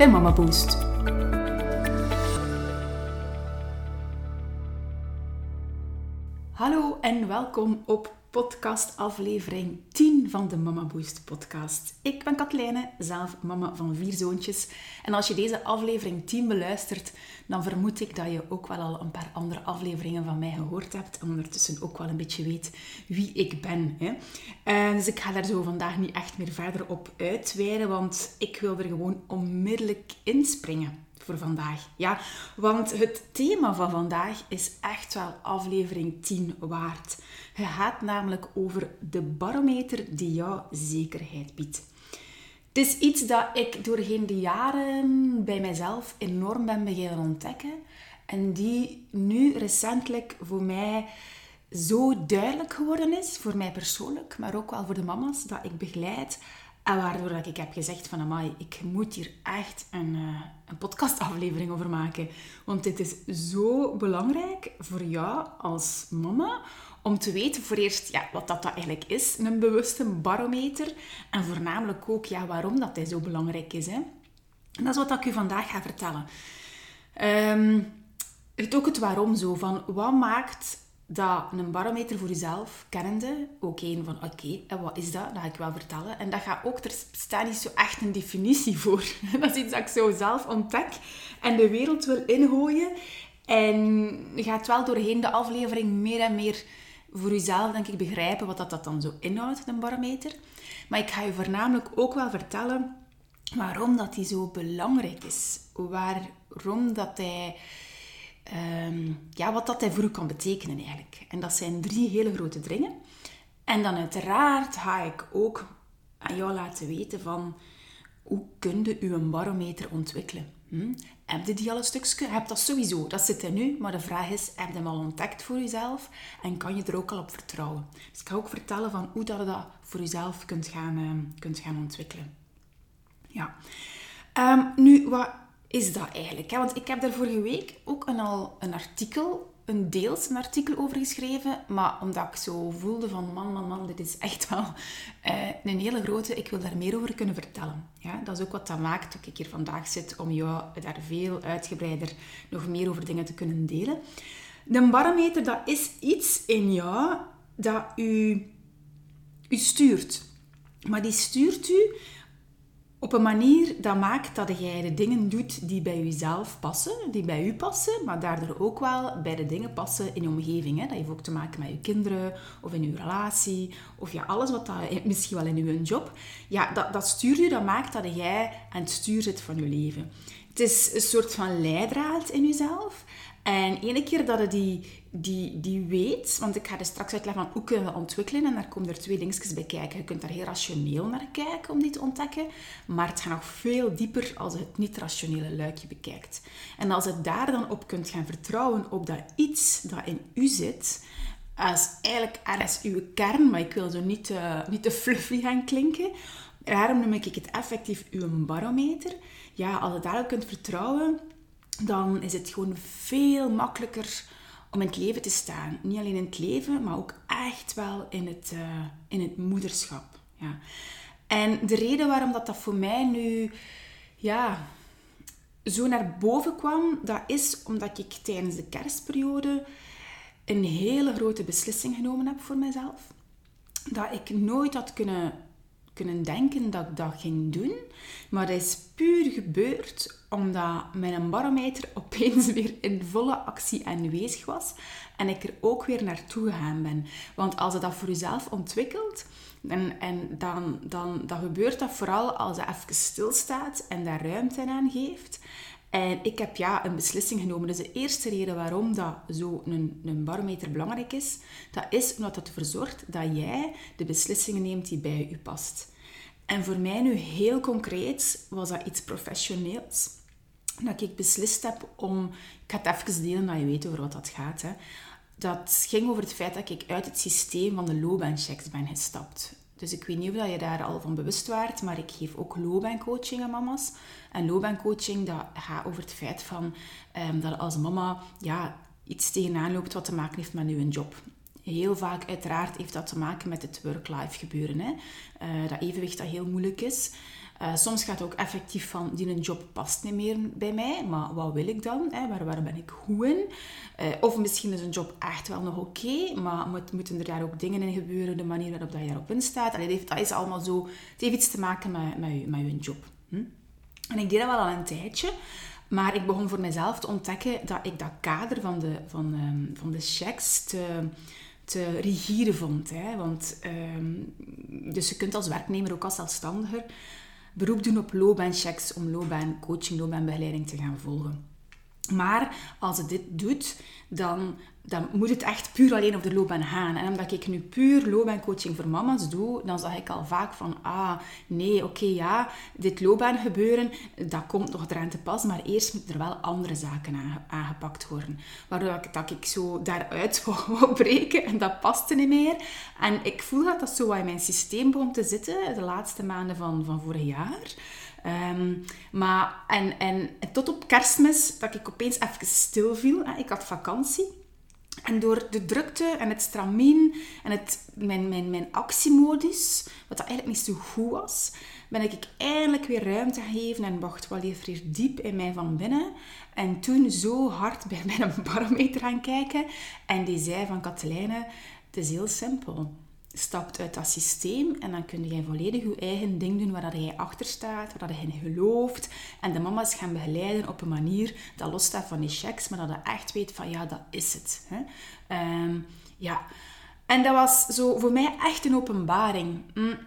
bij Mama Boost. Hallo en welkom op podcast aflevering 10 van de Mama Boost podcast. Ik ben Katlijne, zelf mama van vier zoontjes. En als je deze aflevering 10 beluistert, dan vermoed ik dat je ook wel al een paar andere afleveringen van mij gehoord hebt. En ondertussen ook wel een beetje weet wie ik ben. Hè. Uh, dus ik ga daar zo vandaag niet echt meer verder op uitweiden, want ik wil er gewoon onmiddellijk inspringen voor vandaag. Ja, want het thema van vandaag is echt wel aflevering 10 waard. Het gaat namelijk over de barometer die jou zekerheid biedt. Het is iets dat ik doorheen de jaren bij mijzelf enorm ben beginnen ontdekken. En die nu recentelijk voor mij zo duidelijk geworden is, voor mij persoonlijk, maar ook wel voor de mama's dat ik begeleid. En waardoor ik heb gezegd van, amai, ik moet hier echt een, uh, een podcastaflevering over maken. Want dit is zo belangrijk voor jou als mama, om te weten voor eerst ja, wat dat, dat eigenlijk is, een bewuste barometer. En voornamelijk ook ja, waarom dat hij zo belangrijk is. Hè. En dat is wat ik u vandaag ga vertellen. Um, het ook het waarom zo, van wat maakt dat een barometer voor jezelf, kennende, ook een van oké, en wat is dat? Dat ga ik wel vertellen. En dat gaat ook, er staat niet zo echt een definitie voor. dat is iets dat ik zo zelf ontdek en de wereld wil ingooien. En je gaat wel doorheen de aflevering meer en meer voor jezelf, denk ik, begrijpen wat dat, dat dan zo inhoudt, een barometer. Maar ik ga je voornamelijk ook wel vertellen waarom dat die zo belangrijk is. Waarom dat hij Ehm, ja, wat dat voor u kan betekenen eigenlijk. En dat zijn drie hele grote dingen. En dan uiteraard ga ik ook aan jou laten weten van hoe kun je een barometer ontwikkelen. Hm? Heb je die al een stukje? Heb dat sowieso, dat zit er nu. Maar de vraag is, heb je hem al ontdekt voor jezelf? En kan je er ook al op vertrouwen? Dus ik ga ook vertellen van hoe dat je dat voor jezelf kunt gaan, uh, kunt gaan ontwikkelen. Ja. Um, nu, wat is dat eigenlijk? Want ik heb daar vorige week ook een, al een artikel, een deels een artikel over geschreven. Maar omdat ik zo voelde van man, man, man, dit is echt wel uh, een hele grote. Ik wil daar meer over kunnen vertellen. Ja, dat is ook wat dat maakt dat ik hier vandaag zit om jou daar veel uitgebreider nog meer over dingen te kunnen delen. De barometer, dat is iets in jou dat u, u stuurt. Maar die stuurt u op een manier dat maakt dat jij de dingen doet die bij jezelf passen, die bij u passen, maar daardoor ook wel bij de dingen passen in je omgeving. Hè. Dat heeft ook te maken met je kinderen of in je relatie of ja, alles wat dat, misschien wel in je job. Ja, dat, dat stuurt je, dat maakt dat jij aan het stuur zit van je leven. Het is een soort van leidraad in jezelf. En ene keer dat je die, die, die weet, want ik ga er straks uitleggen van hoe kunnen we ontwikkelen, en daar komen er twee dingetjes bij kijken. Je kunt daar heel rationeel naar kijken om die te ontdekken, maar het gaat nog veel dieper als je het niet-rationele luikje bekijkt. En als je daar dan op kunt gaan vertrouwen op dat iets dat in u zit, als eigenlijk ergens uw kern, maar ik wil zo niet, uh, niet te fluffy gaan klinken, daarom noem ik het effectief uw barometer. Ja, als je daarop kunt vertrouwen dan is het gewoon veel makkelijker om in het leven te staan. Niet alleen in het leven, maar ook echt wel in het, uh, in het moederschap. Ja. En de reden waarom dat, dat voor mij nu ja, zo naar boven kwam, dat is omdat ik tijdens de kerstperiode een hele grote beslissing genomen heb voor mezelf. Dat ik nooit had kunnen kunnen denken dat ik dat ging doen. Maar dat is puur gebeurd omdat mijn barometer opeens weer in volle actie aanwezig was. En ik er ook weer naartoe gegaan ben. Want als je dat voor jezelf ontwikkelt, en, en dan, dan, gebeurt dat vooral als je even stilstaat en daar ruimte aan geeft. En ik heb ja een beslissing genomen. Dus de eerste reden waarom dat zo een, een barometer belangrijk is, dat is omdat het ervoor zorgt dat jij de beslissingen neemt die bij je past. En voor mij nu heel concreet was dat iets professioneels. Dat ik beslist heb om... Ik ga het even delen, dat je weet over wat dat gaat. Hè. Dat ging over het feit dat ik uit het systeem van de loopbaanchecks ben gestapt. Dus ik weet niet of je daar al van bewust waart, maar ik geef ook loopbaancoaching aan mama's. En loopbaancoaching, dat gaat over het feit van, um, dat als mama ja, iets tegenaan loopt wat te maken heeft met uw job. Heel vaak, uiteraard, heeft dat te maken met het work-life gebeuren. Hè? Uh, dat evenwicht dat heel moeilijk is. Uh, soms gaat het ook effectief van, die een job past niet meer bij mij, maar wat wil ik dan? Hè? Waar, waar ben ik goed in? Uh, of misschien is een job echt wel nog oké, maar moet, moeten er daar ook dingen in gebeuren, de manier waarop dat je daarop instaat? Allee, dat, dat is allemaal zo, het heeft iets te maken met, met, je, met je job. Hm? En ik deed dat wel al een tijdje, maar ik begon voor mezelf te ontdekken dat ik dat kader van de, van, um, van de checks te te rigide vond. Hè? Want, um, dus je kunt als werknemer, ook als zelfstandiger, beroep doen op loopbaanchecks om loopbaancoaching, loopbaanbegeleiding te gaan volgen. Maar als het dit doet, dan dan moet het echt puur alleen op de loopbaan gaan. En omdat ik nu puur loopbaancoaching voor mama's doe, dan zag ik al vaak van, ah, nee, oké, ja, dit loopbaan gebeuren, dat komt nog eraan te pas, maar eerst moeten er wel andere zaken aangepakt worden. Waardoor ik, dat ik zo daaruit wou breken en dat paste niet meer. En ik voel dat dat zo in mijn systeem begon te zitten, de laatste maanden van, van vorig jaar. Um, maar, en, en tot op kerstmis, dat ik opeens even stil viel. Ik had vakantie. En door de drukte en het stramien en het, mijn, mijn, mijn actiemodus, wat dat eigenlijk niet zo goed was, ben ik eindelijk weer ruimte gegeven en wacht, wat diep in mij van binnen. En toen zo hard bij mijn barometer gaan kijken en die zei van Katelijne, het is heel simpel stapt uit dat systeem en dan kun je volledig je eigen ding doen waar dat jij achter staat, waar dat je in gelooft. En de mama's gaan begeleiden op een manier dat losstaat van die checks, maar dat je echt weet van ja, dat is het. Hè? Um, ja. En dat was zo voor mij echt een openbaring. Mm.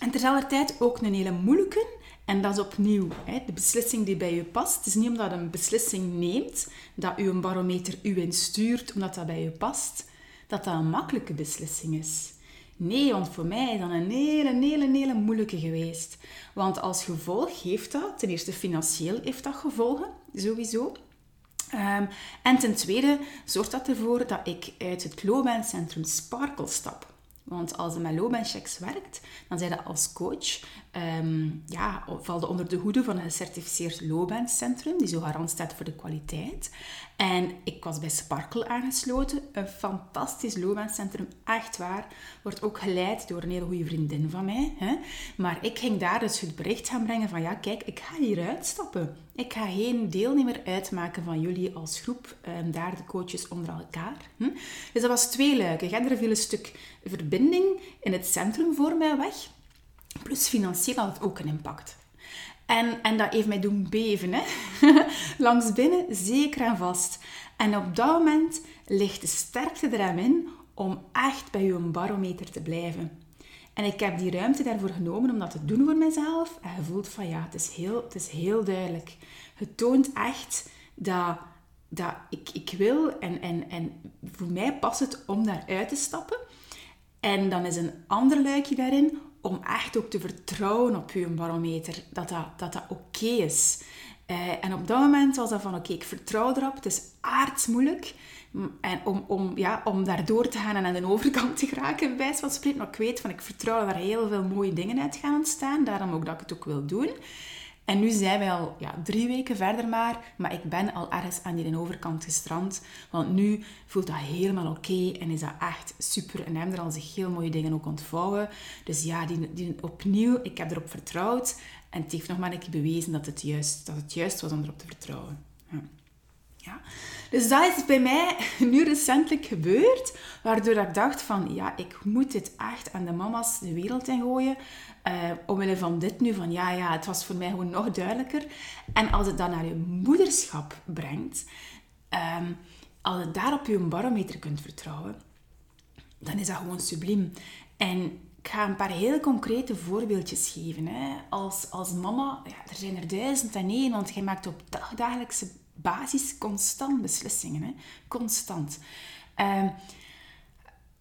En terzelfdertijd ook een hele moeilijke. En dat is opnieuw hè, de beslissing die bij je past. Het is niet omdat je een beslissing neemt, dat je een barometer u instuurt omdat dat bij je past, dat dat een makkelijke beslissing is. Nee, want voor mij is dat een hele, hele, hele moeilijke geweest. Want als gevolg heeft dat, ten eerste financieel heeft dat gevolgen, sowieso. Um, en ten tweede zorgt dat ervoor dat ik uit het loopbaancentrum Sparkle stap. Want als je met loopbaanchecks werkt, dan zijn dat als coach, um, ja, valt onder de hoede van een gecertificeerd loopbaancentrum, die zo garant staat voor de kwaliteit. En ik was bij Sparkle aangesloten, een fantastisch loopbaancentrum, echt waar. Wordt ook geleid door een hele goede vriendin van mij. Hè? Maar ik ging daar dus het bericht gaan brengen van, ja kijk, ik ga hier uitstappen. Ik ga geen deelnemer uitmaken van jullie als groep, um, daar de coaches onder elkaar. Hm? Dus dat was tweeluikig. Er viel een stuk verbinding in het centrum voor mij weg. Plus financieel had het ook een impact. En, en dat heeft mij doen beven. Hè? Langs binnen, zeker en vast. En op dat moment ligt de sterkte er in om echt bij je barometer te blijven. En ik heb die ruimte daarvoor genomen om dat te doen voor mezelf. En je voelt van ja, het is heel, het is heel duidelijk. Het toont echt dat, dat ik, ik wil en, en, en voor mij past het om daaruit te stappen. En dan is een ander luikje daarin om echt ook te vertrouwen op je barometer, dat dat, dat, dat oké is. Uh, en op dat moment was dat van, oké, ik vertrouw erop, het is aardsmoeilijk. En om, om, ja, om daar door te gaan en aan de overkant te geraken, bij van spreken. Maar ik weet van, ik vertrouw dat er heel veel mooie dingen uit gaan ontstaan. Daarom ook dat ik het ook wil doen. En nu zijn wij al ja, drie weken verder maar, maar ik ben al ergens aan die overkant gestrand. Want nu voelt dat helemaal oké en is dat echt super. En hebben er al zich heel mooie dingen ook ontvouwen. Dus ja, die, die, opnieuw, ik heb erop vertrouwd. En het heeft nog maar een keer bewezen dat het juist, dat het juist was om erop te vertrouwen. Ja. ja. Dus dat is bij mij nu recentelijk gebeurd, waardoor ik dacht van, ja, ik moet dit echt aan de mama's de wereld in gooien. Uh, omwille van dit nu, van ja, ja, het was voor mij gewoon nog duidelijker. En als het dan naar je moederschap brengt, um, als je daar op je barometer kunt vertrouwen, dan is dat gewoon subliem. En ik ga een paar heel concrete voorbeeldjes geven. Hè. Als, als mama, ja, er zijn er duizend en één, want je maakt op dagelijkse basis constant beslissingen. Hè. Constant. Um,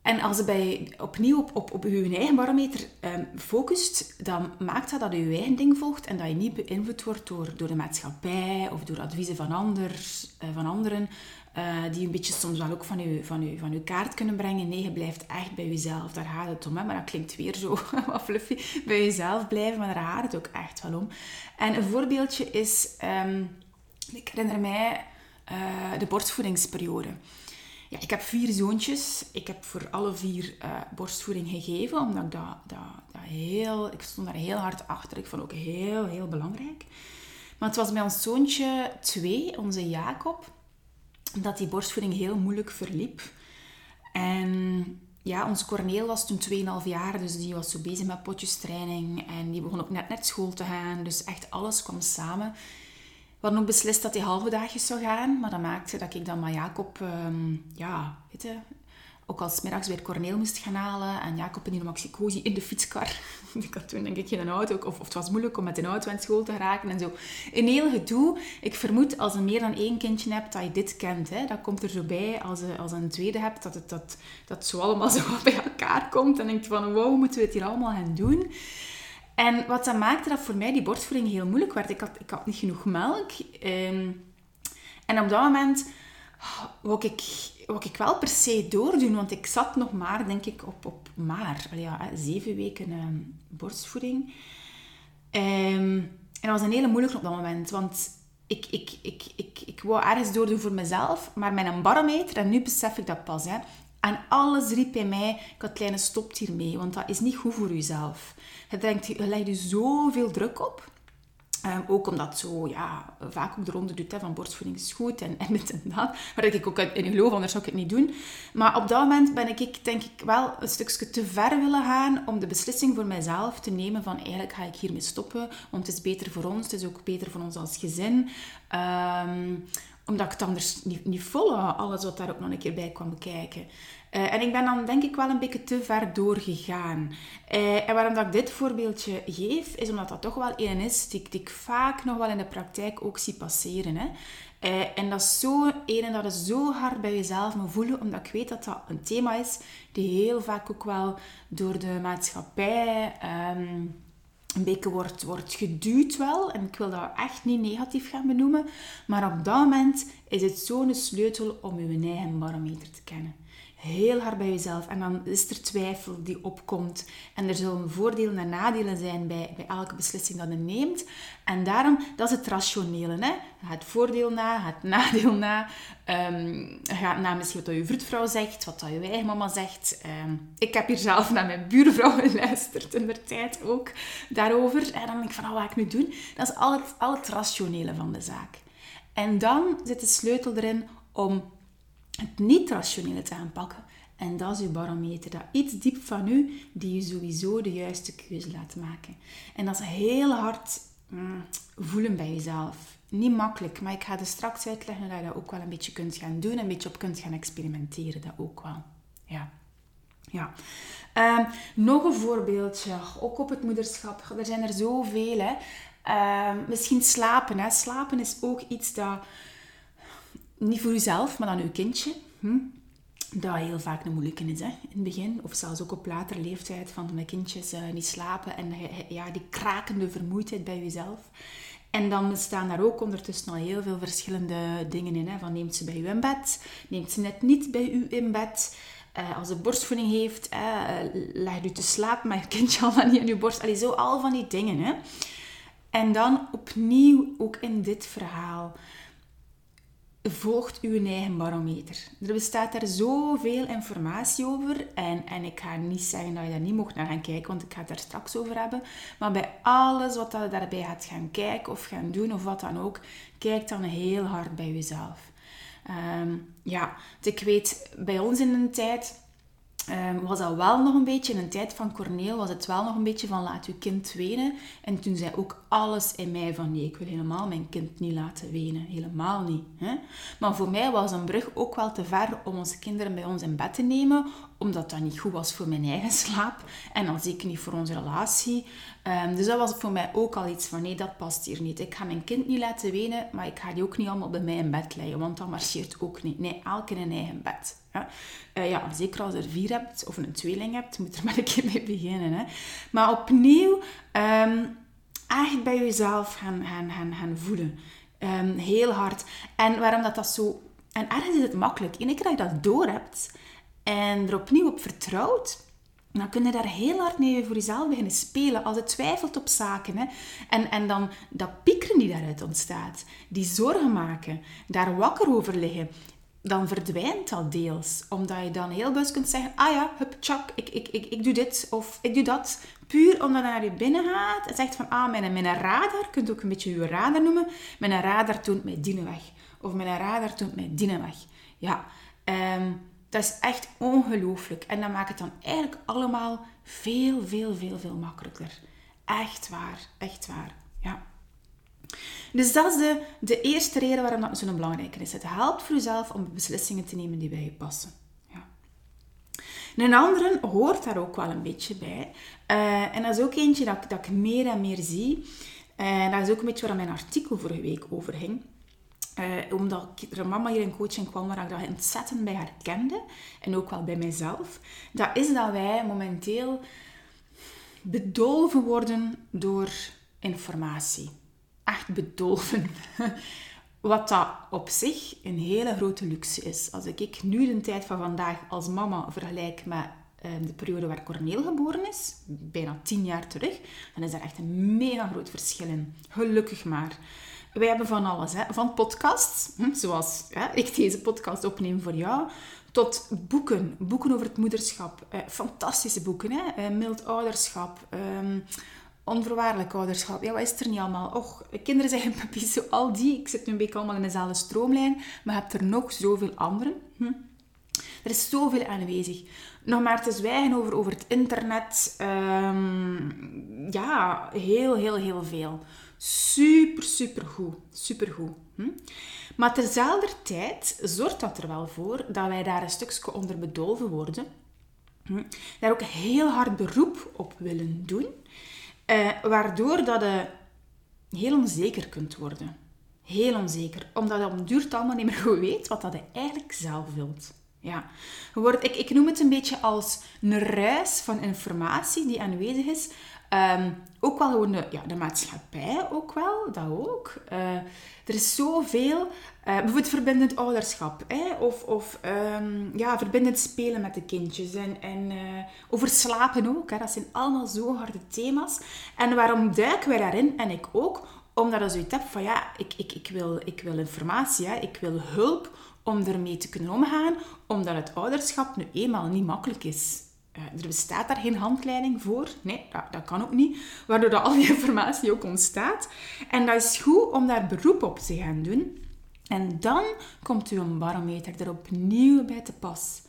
En als je bij, opnieuw op, op, op je eigen barometer um, focust, dan maakt dat dat je eigen ding volgt en dat je niet beïnvloed wordt door, door de maatschappij of door adviezen van, anders, uh, van anderen, uh, die een beetje soms wel ook van je, van, je, van je kaart kunnen brengen. Nee, je blijft echt bij jezelf. Daar gaat het om. Hè? Maar dat klinkt weer zo wat fluffy. Bij jezelf blijven, maar daar gaat het ook echt wel om. En een voorbeeldje is, um, ik herinner mij uh, de borstvoedingsperiode. Ja, ik heb vier zoontjes. Ik heb voor alle vier uh, borstvoeding gegeven, omdat ik dat, dat, dat heel... Ik stond daar heel hard achter. Ik vond het ook heel, heel belangrijk. Maar het was bij ons zoontje twee, onze Jacob, dat die borstvoeding heel moeilijk verliep. En ja, onze Corneel was toen 2,5 jaar, dus die was zo bezig met potjestraining. En die begon ook net net school te gaan. Dus echt alles kwam samen. Hadden ook beslist dat hij halve dagjes zou gaan, maar dat maakte dat ik dan maar Jacob, um, ja, weet je, ook als middags weer Corneel moest gaan halen en Jacob in die maxicosi in de fietskar. ik had toen denk ik geen auto, of, of het was moeilijk om met een auto aan school te geraken en zo. Een heel gedoe. Ik vermoed als je meer dan één kindje hebt, dat je dit kent. Hè. Dat komt er zo bij als je, als een tweede hebt, dat het dat, dat zo allemaal zo bij elkaar komt. En denk je van, wow, moeten we het hier allemaal gaan doen? En wat dat maakte dat voor mij die borstvoeding heel moeilijk werd. Ik had, ik had niet genoeg melk. Um, en op dat moment oh, wou ik, wou ik wel per se doordoen. Want ik zat nog maar, denk ik, op, op maar ja, zeven weken um, borstvoeding. Um, en dat was een hele moeilijke op dat moment. Want ik, ik, ik, ik, ik wou ergens doordoen voor mezelf. Maar met een barometer, en nu besef ik dat pas... Hè, en alles riep bij mij, Katlijne, stopt hiermee, want dat is niet goed voor jezelf. Je, denkt, je legt je zoveel druk op. Um, ook omdat zo, ja, vaak ook de ronde doet, hè, van borstvoeding is goed en, en dit en dat. Waar ik ook in geloof, anders zou ik het niet doen. Maar op dat moment ben ik, denk ik, wel een stukje te ver willen gaan om de beslissing voor mijzelf te nemen van eigenlijk ga ik hiermee stoppen, want het is beter voor ons, het is ook beter voor ons als gezin. Um, omdat ik het anders niet, niet alles wat daar ook nog een keer bij kwam kijken. Uh, en ik ben dan denk ik wel een beetje te ver doorgegaan. Uh, en waarom dat ik dit voorbeeldje geef, is omdat dat toch wel een is die, ik vaak nog wel in de praktijk ook zie passeren. Hè. Uh, en dat is zo een dat is zo hard bij jezelf me voelen, omdat ik weet dat dat een thema is die heel vaak ook wel door de maatschappij... Um, een beetje wordt, wordt geduwd wel. En ik wil dat echt niet negatief gaan benoemen. Maar op dat moment is het zo'n sleutel om je eigen barometer te kennen heel hard bij jezelf. En dan is er twijfel die opkomt. En er zullen voordelen en nadelen zijn bij, bij elke beslissing dat je neemt. En daarom, dat is het rationele. Hè? Het voordeel na, het nadeel na. Um, ga na misschien wat je vroedvrouw zegt, wat je eigen mama zegt. Um, ik heb hier zelf naar mijn buurvrouw geluisterd in de tijd ook daarover. En dan denk ik van, oh, wat ga ik nu doen? Dat is al het, al het rationele van de zaak. En dan zit de sleutel erin om het niet-rationele te aanpakken. En dat is uw barometer. Dat iets diep van u die je sowieso de juiste keuze laat maken. En dat is heel hard mm, voelen bij jezelf. Niet makkelijk, maar ik ga er straks uitleggen dat je dat ook wel een beetje kunt gaan doen. Een beetje op kunt gaan experimenteren. Dat ook wel. Ja. Ja. Um, nog een voorbeeldje, ook op het moederschap. Er zijn er zoveel. Hè. Um, misschien slapen. Hè. Slapen is ook iets dat niet voor jezelf, maar dan uw kindje. Hm? Dat heel vaak een moeilijke is hè? in het begin. Of zelfs ook op latere leeftijd van mijn kindjes uh, niet slapen. En ja, die krakende vermoeidheid bij jezelf. En dan staan daar ook ondertussen al heel veel verschillende dingen in. Hè? Van neemt ze bij u in bed? Neemt ze net niet bij u in bed? Als ze borstvoeding heeft, uh, leg u te slapen met je kindje al niet in uw borst. Allee, zo al van die dingen. Hè? En dan opnieuw ook in dit verhaal volgt uw eigen barometer. Er bestaat daar zoveel informatie over. En, en ik ga niet zeggen dat je daar niet mocht naar gaan kijken, want ik ga het daar straks over hebben. Maar bij alles wat je daarbij gaat gaan kijken of gaan doen of wat dan ook, kijk dan heel hard bij jezelf. Um, ja, ik weet, bij ons in een tijd Um, was dat wel nog een beetje, in een tijd van Corneel was het wel nog een beetje van laat uw kind wenen. En toen zei ook alles in mij van nee, ik wil helemaal mijn kind niet laten wenen. Helemaal niet. Hè? Maar voor mij was een brug ook wel te ver om onze kinderen bij ons in bed te nemen, omdat dat niet goed was voor mijn eigen slaap. En dan zeker niet voor onze relatie. Um, dus dat was voor mij ook al iets van nee, dat past hier niet. Ik ga mijn kind niet laten wenen, maar ik ga die ook niet allemaal bij mij in bed leggen, want dat marcheert ook niet. Nee, elk in een eigen bed. Ja. Uh, ja, zeker als je er vier hebt of een tweeling hebt, moet er maar een keer mee beginnen. Hè. Maar opnieuw, um, echt bij jezelf gaan, gaan, gaan, gaan voelen. Um, heel hard. En waarom dat, dat zo... En ergens is het makkelijk. Eén keer dat je dat door hebt en er opnieuw op vertrouwt, dan kun je daar heel hard mee voor jezelf beginnen spelen. Als je twijfelt op zaken. Hè. En, en dan dat piekeren die daaruit ontstaat. Die zorgen maken. Daar wakker over liggen. Dan verdwijnt dat deels. Omdat je dan heel bewust kunt zeggen... Ah ja, hup, tjak, ik, ik, ik, ik doe dit of ik doe dat. Puur omdat naar je binnen gaat en zegt van... Ah, mijn, mijn radar, kunt ook een beetje je radar noemen. Mijn radar toont mij dienen weg. Of mijn radar toont mij dienen weg. Ja, um, dat is echt ongelooflijk. En dat maakt het dan eigenlijk allemaal veel, veel, veel, veel makkelijker. Echt waar, echt waar. Dus dat is de, de eerste reden waarom dat zo'n belangrijke is. Het helpt voor jezelf om beslissingen te nemen die bij je passen. Ja. een andere hoort daar ook wel een beetje bij. Uh, en dat is ook eentje dat, dat ik meer en meer zie. En uh, dat is ook een beetje waar mijn artikel vorige week over ging. Uh, omdat er een mama hier in coaching kwam waar ik dat ontzettend bij herkende. En ook wel bij mijzelf. Dat is dat wij momenteel bedolven worden door informatie. Echt bedolven. Wat dat op zich een hele grote luxe is. Als ik nu de tijd van vandaag als mama vergelijk met uh, de periode waar Corneel geboren is, bijna tien jaar terug, dan is er echt een mega groot verschil in. Gelukkig maar. Wij hebben van alles, hè? van podcasts, hm, zoals ik deze podcast opneem voor jou, tot boeken, boeken over het moederschap. Eh, fantastische boeken, hè? Eh, mild ouderschap, eh, onvoorwaardelijk ouderschap. Ja, wat is er niet allemaal? Och, kinderen zeggen puppies, zo al die. Ik zit nu een beetje allemaal in dezelfde stroomlijn, maar je hebt er nog zoveel anderen. Hm? Er is zoveel aanwezig. Nog maar te zwijgen over, over het internet. Um, ja, heel, heel, heel veel. Super, super goed. Super goed. Hm? Maar terzelfde tijd zorgt dat er wel voor dat wij daar een stukje onder bedolven worden. Hm? Daar ook heel hard beroep op willen doen. Eh, waardoor dat je heel onzeker kunt worden. Heel onzeker. Omdat je op een duur allemaal niet meer goed weet wat dat je eigenlijk zelf wilt. Ja. Ik, ik noem het een beetje als een ruis van informatie die aanwezig is, Um, ook wel gewoon de, ja, de maatschappij, ook wel, dat ook. Uh, er is zoveel, bijvoorbeeld verbindend ouderschap, hè, of, of um, ja, verbindend spelen met de kindjes en, en uh, over slapen ook. Hè, dat zijn allemaal zo harde thema's. En waarom duiken wij daarin? En ik ook, omdat ik zoiets heb van ja, ik, ik, ik, wil, ik wil informatie, ik wil hulp om ermee te kunnen omgaan, omdat het ouderschap nu eenmaal niet makkelijk is. Uh, er bestaat daar geen handleiding voor. Nee, dat, dat, kan ook niet. Waardoor dat al die informatie ook ontstaat. En dat is goed om daar beroep op te gaan doen. En dan komt uw barometer er opnieuw bij te pas.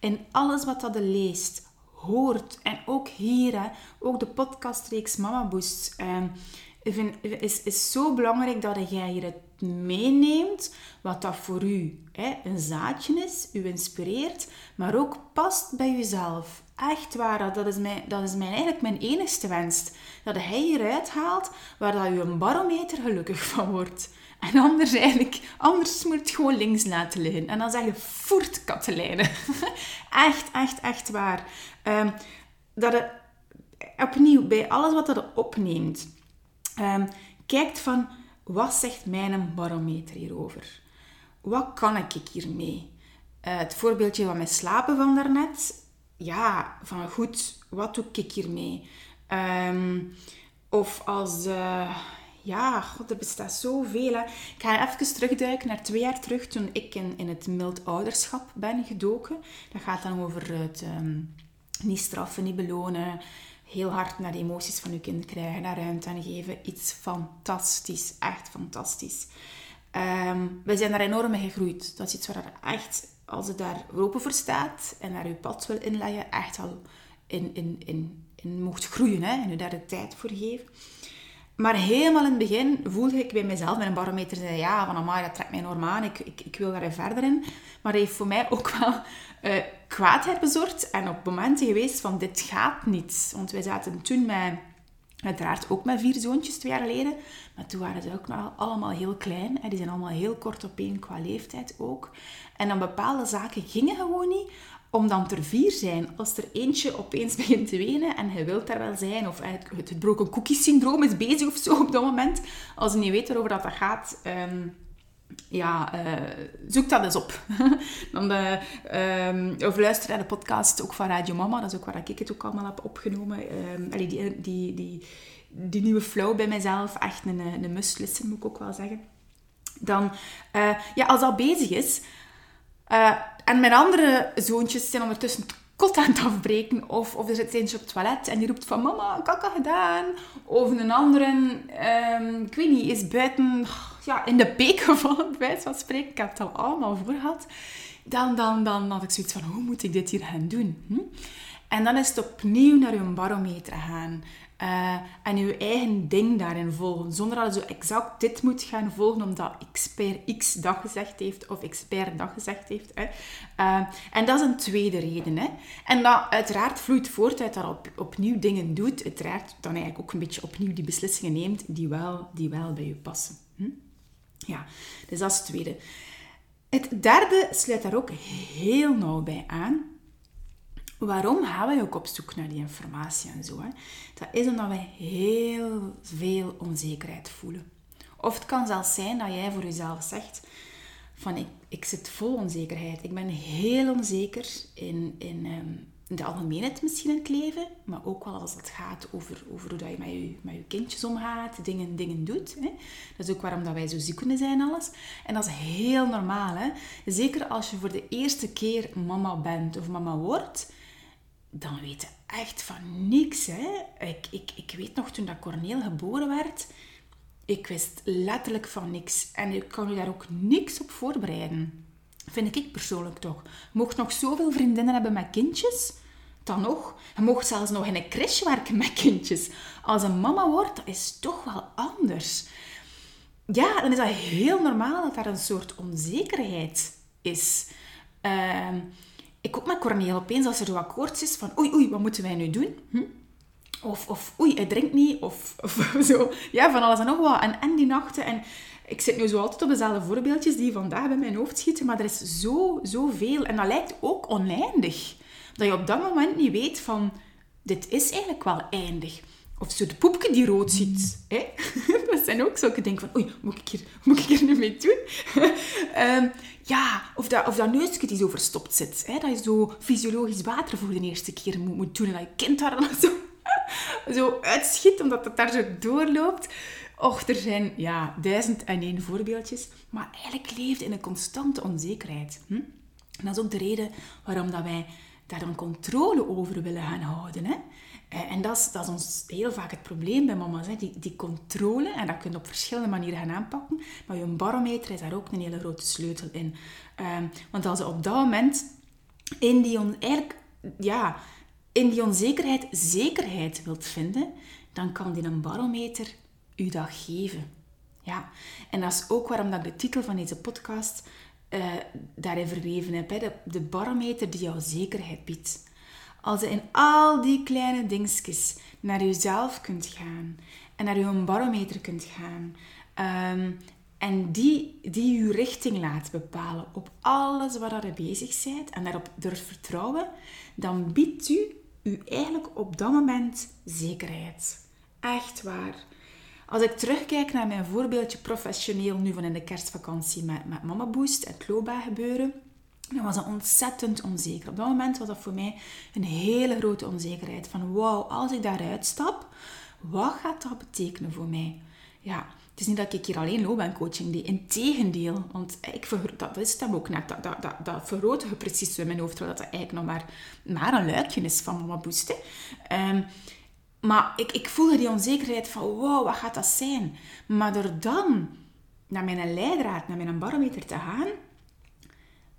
En alles wat dat leest, hoort en ook hier, hè, ook de podcastreeks Mama Boost, uh, is, is zo belangrijk dat jij hier het meeneemt wat dat voor u hè, een zaadje is, u inspireert, maar ook past bij jezelf. Echt waar, dat is, mijn, dat is mijn, eigenlijk mijn enigste wens. Dat hij hieruit haalt waar dat je een barometer gelukkig van wordt. En anders eigenlijk, anders moet het gewoon links laten liggen. En dan zeg je, voert Katelijne. echt, echt, echt waar. Um, dat je opnieuw, bij alles wat je opneemt, um, kijkt van, wat zegt mijn barometer hierover? Wat kan ik hiermee? Uh, het voorbeeldje van mijn slapen van daarnet ja, van goed, wat doe ik hiermee? Um, of als, uh, ja, god, er bestaat zoveel. Ik ga even terugduiken naar twee jaar terug toen ik in, in het mild ouderschap ben gedoken. Dat gaat dan over het um, niet straffen, niet belonen. Heel hard naar de emoties van je kind krijgen, naar ruimte aan geven. Iets fantastisch, echt fantastisch. Um, we zijn daar enorm mee gegroeid. Dat is iets waar echt als je daar open voor staat en naar je pad wil inleggen, echt al in, in, in, in mocht groeien hè, en je daar de tijd voor geven. Maar helemaal in het begin voelde ik bij mezelf met een barometer zei ja, van amai, dat trekt mij enorm aan, ik, ik, ik wil daar verder in. Maar hij heeft voor mij ook wel uh, kwaadheid bezorgd en op momenten geweest van dit gaat niet. Want wij zaten toen met Uiteraard ook met vier zoontjes twee jaar geleden. Maar toen waren ze ook nog allemaal heel klein. En die zijn allemaal heel kort op één qua leeftijd ook. En dan bepaalde zaken gingen gewoon niet om dan ter vier zijn. Als er eentje opeens begint te wenen en hij wil daar wel zijn, of het broken cookie syndroom is bezig of zo op dat moment. Als je niet weet waarover dat gaat, um, ja, uh, zoek dat eens op. dan de, um, of luister naar de podcast ook van Radio Mama, dat is ook waar ik het ook allemaal heb opgenomen. Um, die, die, die, die nieuwe flow bij mezelf, echt een, een must listen, moet ik ook wel zeggen. Dan, uh, ja, als dat bezig is, uh, en mijn andere zoontjes zijn ondertussen kot aan het afbreken. Of, of er zit eentje op het toilet en die roept van mama, kaka gedaan. Of een andere, um, ik weet niet, is buiten ja, in de beek gevallen, bij wijze van spreken. Ik heb het al allemaal voor gehad. Dan, dan, dan had ik zoiets van, hoe moet ik dit hier gaan doen? Hm? En dan is het opnieuw naar uw barometer gaan. Uh, en je eigen ding daarin volgen. Zonder dat je zo exact dit moet gaan volgen omdat expert X dag gezegd heeft of expert dag gezegd heeft. Hè. Uh, en dat is een tweede reden. Hè. En dat uiteraard vloeit voort uit dat op, opnieuw dingen doet. Uiteraard dan eigenlijk ook een beetje opnieuw die beslissingen neemt die wel, die wel bij je passen. Hm? Ja, dus dat is het tweede. Het derde sluit daar ook heel nauw bij aan. Waarom gaan wij ook op zoek naar die informatie en zo? Hè? Dat is omdat wij heel veel onzekerheid voelen. Of het kan zelfs zijn dat jij voor jezelf zegt van ik, ik zit vol onzekerheid. Ik ben heel onzeker in, in, um, de algemeenheid misschien in het leven, maar ook wel als het gaat over, over hoe dat je met, je met je kindjes omgaat, dingen, dingen doet. Hè. Dat is ook waarom dat wij zo ziek kunnen zijn alles. En dat is heel normaal. Hè. Zeker als je voor de eerste keer mama bent of mama wordt, dan weet je echt van niks. Hè. Ik, ik, ik weet nog toen dat Corneel geboren werd, ik wist letterlijk van niks. En ik kan u daar ook niks op voorbereiden. Vind ik persoonlijk toch. Mocht nog zoveel vriendinnen hebben met kindjes. Dan nog. Je mocht zelfs nog in een crash werken met kindjes. Als een mama wordt, dat is toch wel anders. Ja, dan is dat heel normaal dat daar een soort onzekerheid is. Uh, ik ook met Corneel opeens, als er zo akkoord is van oei, oei, wat moeten wij nu doen? Hm? Of, of oei, hij drinkt niet, of, of zo. Ja, van alles en nog wat. En, en die nachten. En ik zit nu zo altijd op dezelfde voorbeeldjes die vandaag bij mijn hoofd schieten, maar er is zo, zoveel. En dat lijkt ook oneindig. Dat je op dat moment niet weet van, dit is eigenlijk wel eindig. Of zo de poepje die rood ziet. Hè? Dat zijn ook zulke dingen van, oei, moet ik hier, moet ik hier nu mee doen? um, ja, of dat, of dat neusje die zo verstopt zit. Hè? Dat je zo fysiologisch water voor de eerste keer moet, moet doen. En dat je kind daar dan zo, zo uitschiet, omdat het daar zo doorloopt. Och, er zijn ja, duizend en één voorbeeldjes. Maar eigenlijk leeft in een constante onzekerheid. Hm? En dat is ook de reden waarom dat wij daar een controle over willen gaan houden. Hè? Eh, en dat is, dat is ons heel vaak het probleem bij mama's. Hè? Die, die controle, en dat kun je op verschillende manieren gaan aanpakken. Maar je barometer is daar ook een hele grote sleutel in. Ehm, want als je op dat moment in die, on, ja, in die onzekerheid zekerheid wilt vinden, dan kan die een barometer u dat geven. Ja, en dat is ook waarom dat ik de titel van deze podcast uh, daarin verweven heb. Hè? De, de barometer die jou zekerheid biedt. Als je in al die kleine dingetjes naar jezelf kunt gaan en naar je barometer kunt gaan um, en die, die je richting laat bepalen op alles waar je bezig bent en daarop durft vertrouwen, dan biedt u u eigenlijk op dat moment zekerheid. Echt waar. Als ik terugkijk naar mijn voorbeeldje professioneel nu van in de kerstvakantie met, met Mama Boost, het Loba gebeuren, dan was ontzettend onzeker. Op dat moment was dat voor mij een hele grote onzekerheid. Van wauw, als ik daaruit stap, wat gaat dat betekenen voor mij? Ja, het is niet dat ik hier alleen loopbaancoaching deed. Integendeel, want ik dat is het ook net. Dat, dat, dat, vergroten precies in mijn hoofd, terwijl dat eigenlijk nog maar, maar een luikje is van Mama Boost. Um, maar ik, ik voelde die onzekerheid van, wow, wat gaat dat zijn? Maar door dan naar mijn leidraad, naar mijn barometer te gaan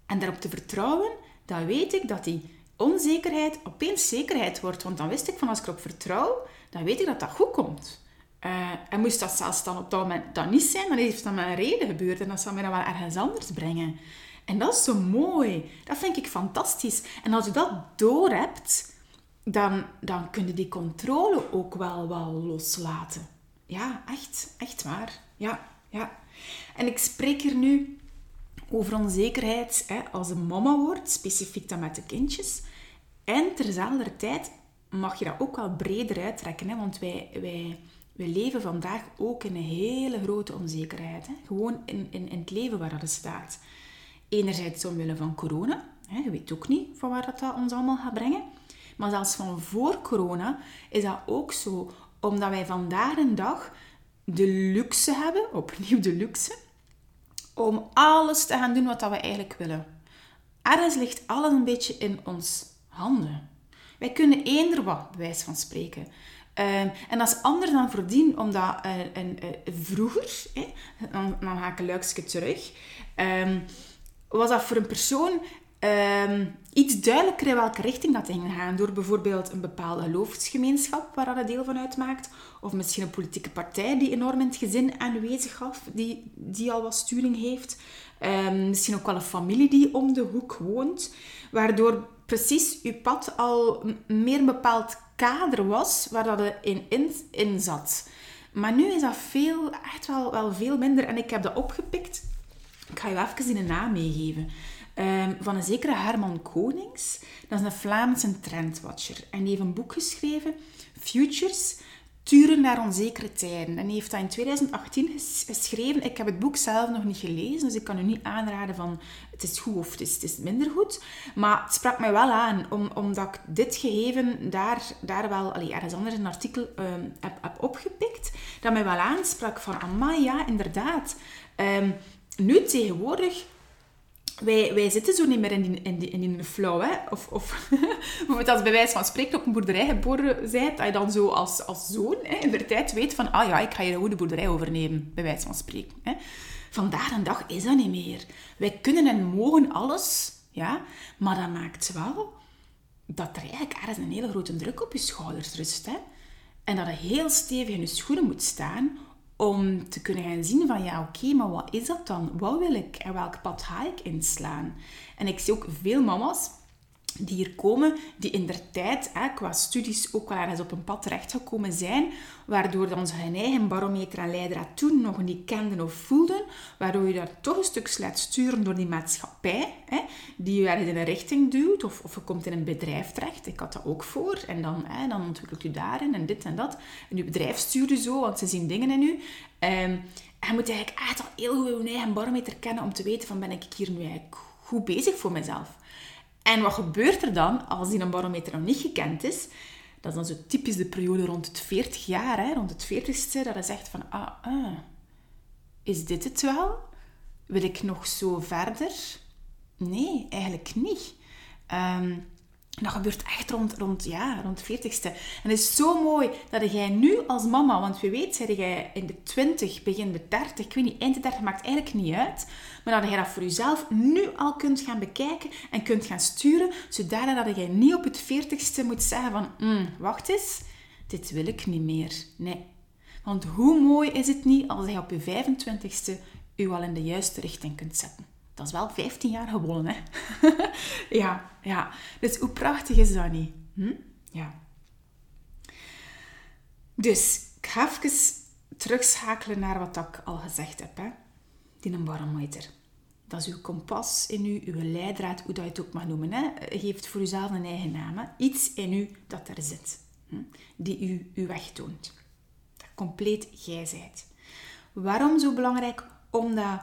en daarop te vertrouwen, dan weet ik dat die onzekerheid opeens zekerheid wordt. Want dan wist ik van, als ik erop vertrouw, dan weet ik dat dat goed komt. Uh, en moest dat zelfs dan op dat moment dan niet zijn, dan heeft dat met een reden gebeurd. En dat zal mij dan wel ergens anders brengen. En dat is zo mooi. Dat vind ik fantastisch. En als je dat doorhebt, dan, dan kun je die controle ook wel, wel loslaten. Ja, echt, echt waar. Ja, ja. En ik spreek hier nu over onzekerheid hè, als een mama wordt, specifiek dan met de kindjes. En terzelfde tijd mag je dat ook wel breder uittrekken, hè, want wij, wij, wij leven vandaag ook in een hele grote onzekerheid. Hè. Gewoon in, in, in het leven waar dat staat. Enerzijds omwille van corona. Hè, je weet ook niet van waar dat ons allemaal gaat brengen. Maar zelfs van voor corona is dat ook zo. Omdat wij vandaag een dag de luxe hebben, opnieuw de luxe, om alles te gaan doen wat we eigenlijk willen. Ergens ligt alles een beetje in ons handen. Wij kunnen eender wat, bij wijze van spreken. Um, en dat is anders dan voordien, omdat een, uh, vroeger, dan, dan, ik een luikje terug, um, was dat voor een persoon um, iets duidelijker in welke richting dat ging gaan. Door bijvoorbeeld een bepaalde geloofsgemeenschap waar dat deel van uitmaakt. Of misschien een politieke partij die enorm in het gezin aanwezig gaf, die, die al wat sturing heeft. Um, misschien ook wel een familie die om de hoek woont. Waardoor precies je pad al meer een bepaald kader was waar dat in, in, zat. Maar nu is dat veel, echt wel, wel veel minder. En ik heb dat opgepikt. Ik ga je even een naam meegeven. Ehm, van een zekere Herman Konings. Dat is een Vlaamse trendwatcher. En die heeft een boek geschreven, Futures, Turen naar onzekere tijden. En hij heeft dat in 2018 geschreven. Ik heb het boek zelf nog niet gelezen, dus ik kan u niet aanraden van het is goed of het is, het is minder goed. Maar het sprak mij wel aan, om, omdat ik dit gegeven daar, daar wel, allee, ergens anders een artikel ehm, heb, heb opgepikt, dat mij wel aansprak van, amai, ja, inderdaad. Um, nu tegenwoordig wij, wij zitten zo niet meer in die, in in flow. Hè? Of, of als bij wijze van spreken op een boerderij geboren bent, dat je dan zo als, als zoon hè, in de tijd weet van ah ja, ik ga je de boerderij overnemen, bij wijze van spreken. Hè? Vandaag een dag is dat niet meer. Wij kunnen en mogen alles, ja, maar dat maakt wel dat er eigenlijk ergens een hele grote druk op je schouders rust. Hè? En dat je heel stevig in je schoenen moet staan om te kunnen gaan zien van ja, oké, maar wat is dat dan? Wat wil ik en welk pad ga ik inslaan? En ik zie ook veel mama's die hier komen, die in der tijd hè, qua studies ook wel ergens op een pad terechtgekomen zijn, waardoor dan ze eigen barometer en leidraad toen nog niet kenden of voelden, waardoor je daar toch een stuk laat sturen door die maatschappij, hè, die je ergens in een richting duwt, of, of je komt in een bedrijf terecht, ik had dat ook voor, en dan, hè, dan ontwikkelt u daarin en dit en dat. En je bedrijf stuurt u zo, want ze zien dingen in u. Um, en je moet eigenlijk echt al heel goed je eigen barometer kennen om te weten van ben ik hier nu eigenlijk goed bezig voor mezelf. En wat gebeurt er dan als die een barometer nog niet gekend is? Dat is dan zo typisch de periode rond het 40 jaar, hè, rond het 40ste, dat je zegt van, ah, ah, is dit het wel? Wil ik nog zo verder? Nee, eigenlijk niet. Um, dat gebeurt echt rond, rond, ja, rond 40ste. En het is zo mooi dat jij nu als mama, want wie weet, zeg jij in de 20, begin de 30, ik weet niet, eind de 30 maakt eigenlijk niet uit. Maar dat jij dat voor jezelf nu al kunt gaan bekijken en kunt gaan sturen, zodat dat jij niet op het 40ste moet zeggen van, mm, wacht eens, dit wil ik niet meer. Nee. Want hoe mooi is het niet als je op je 25ste je al in de juiste richting kunt zetten dat is wel 15 jaar gewonnen, hè? ja, ja. Dus hoe prachtig is dat niet? Hm? Ja. Dus, ik ga even terugschakelen naar wat ik al gezegd heb, hè. Die een barometer. Dat is uw kompas in u, uw leidraad, hoe dat je het ook mag noemen. Hè. Geeft voor uzelf een eigen naam. Iets in u dat er zit. Hm? Die u uw weg toont. Dat compleet gij zijt. Waarom zo belangrijk? Omdat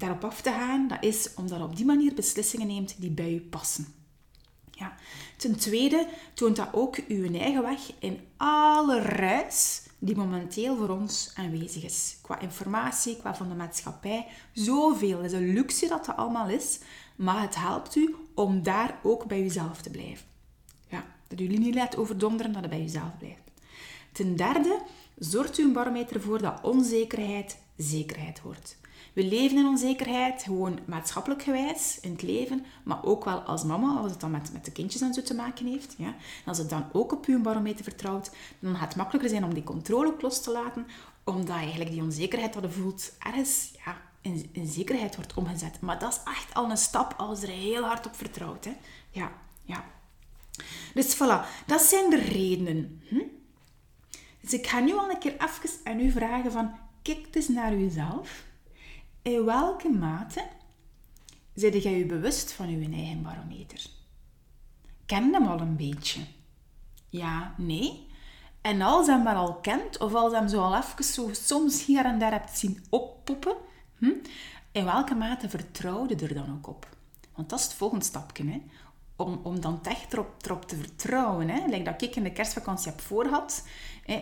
daarop af te gaan, dat is omdat op die manier beslissingen neemt die bij je passen. Ja. Ten tweede toont dat ook uw eigen weg in alle ruis die momenteel voor ons aanwezig is. Qua informatie, qua van de maatschappij, zoveel. Het is een luxe dat dat allemaal is, maar het helpt u om daar ook bij uzelf te blijven. Ja, dat u niet laat overdonderen, dat het bij uzelf blijft. Ten derde zorgt u een barometer voor dat onzekerheid zekerheid wordt. We leven in onzekerheid, gewoon maatschappelijk gewijs in het leven, maar ook wel als mama, als het dan met, met de kindjes en zo te maken heeft. Ja. En als het dan ook op uw barometer vertrouwt, dan gaat het makkelijker zijn om die controle los te laten, omdat eigenlijk die onzekerheid wat je voelt ergens ja, in, in zekerheid wordt omgezet. Maar dat is echt al een stap als er heel hard op vertrouwt. Hè. Ja, ja. Dus voilà, dat zijn de redenen. Hm? Dus ik ga nu al een keer even aan u vragen van, kijk eens naar uzelf. In welke mate zit jij je bewust van je eigen barometer? Ken hem al een beetje? Ja, nee? En als je hem maar al kent, of als je hem zo al even zo soms hier en daar hebt zien oppoppen, hm? in welke mate vertrouwde er dan ook op? Want dat is het volgende stapje. Hè? Om, om dan echt erop, te vertrouwen. Hè? Like dat ik in de kerstvakantie heb voorgehad.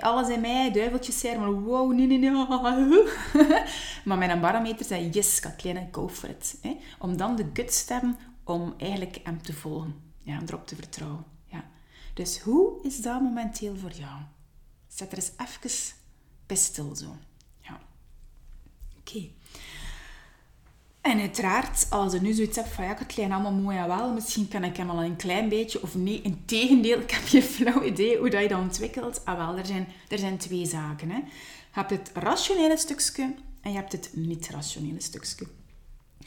Alles in mij, duiveltjes zeiden maar wow, nee, nee, nee. maar mijn barometer zei, yes, Kathleen, go for it. Om dan de guts te hebben om eigenlijk hem te volgen. Ja, erop te vertrouwen. Ja. Dus hoe is dat momenteel voor jou? Zet er eens even bij stil zo. Ja. Oké. En uiteraard, als je nu zoiets hebt van ja, het allemaal mooi en wel, misschien kan ik hem al een klein beetje, of nee, in tegendeel, ik heb geen flauw idee hoe dat je dat ontwikkelt. Ah wel, er zijn, er zijn twee zaken. Hè. Je hebt het rationele stukje en je hebt het niet-rationele stukje.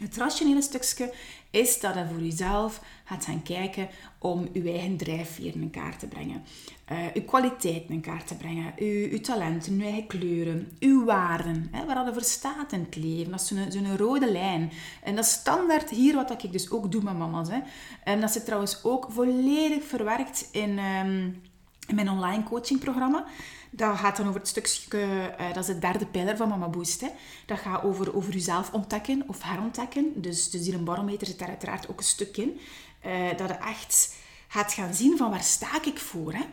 Het rationele stukje is dat je voor jezelf gaat gaan kijken om je eigen drijfveer in kaart te brengen. Uh, je kwaliteiten in kaart te brengen. Je, je talenten, je eigen kleuren, je waarden. Hè, waar dat voor staat in het leven. Dat is zo'n rode lijn. En dat is standaard hier wat ik dus ook doe met mama's. Hè. En dat zit trouwens ook volledig verwerkt in, um, in mijn online coachingprogramma. Dat gaat dan over het stukje, uh, dat is het derde pijler van Mama Boost. Hè. Dat gaat over, over jezelf ontdekken of herontdekken. Dus, dus een barometer zit daar uiteraard ook een stuk in. Uh, dat je echt gaat gaan zien van waar sta ik voor. Hè.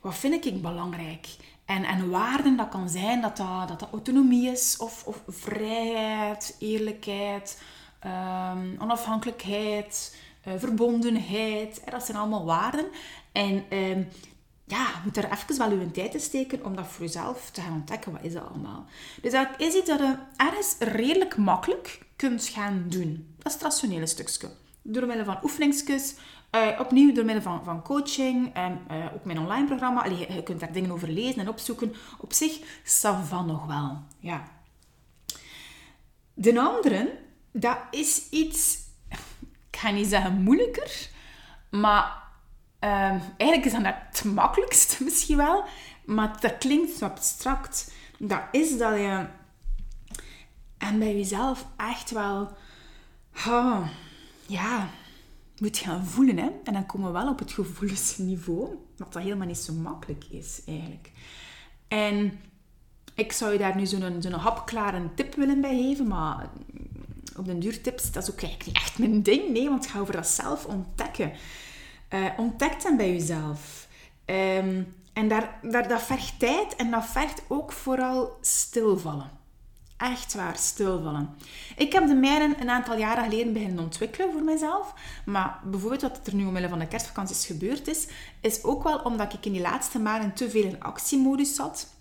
Wat vind ik belangrijk? En, en waarden, dat kan zijn dat dat, dat, autonomie is, of, of vrijheid, eerlijkheid, um, onafhankelijkheid, verbondenheid. Dat zijn allemaal waarden. En um, ja, je moet er even wel uw tijd in steken om dat voor jezelf te gaan ontdekken. Wat is dat allemaal? Dus dat is iets dat je ergens redelijk makkelijk kunt gaan doen. Dat is het rationele stukje. Door middel van oefeningsjes, uh, opnieuw door middel van, van coaching, en uh, ook mijn online programma. Allee, je kunt daar dingen over lezen en opzoeken. Op zich, van nog wel. Ja. De andere, dat is iets, ik ga niet zeggen moeilijker, maar Um, eigenlijk is dat het makkelijkste misschien wel, maar dat klinkt zo abstract. Dat is dat je en bij jezelf echt wel oh, ja, moet gaan voelen. Hè? En dan komen we wel op het gevoelsniveau, wat dat helemaal niet zo makkelijk is eigenlijk. En ik zou je daar nu zo'n hapklare tip willen bij geven, maar op de duurtips, dat is ook eigenlijk niet echt mijn ding. Nee, want ik ga over dat zelf ontdekken. Uh, ontdek dan bij jezelf. Um, en daar, daar, dat vergt tijd en dat vergt ook vooral stilvallen. Echt waar, stilvallen. Ik heb de mijnen een aantal jaren geleden beginnen ontwikkelen voor mezelf. Maar bijvoorbeeld wat er nu omwille van de kerstvakanties gebeurd is, is ook wel omdat ik in die laatste maanden te veel in actiemodus zat.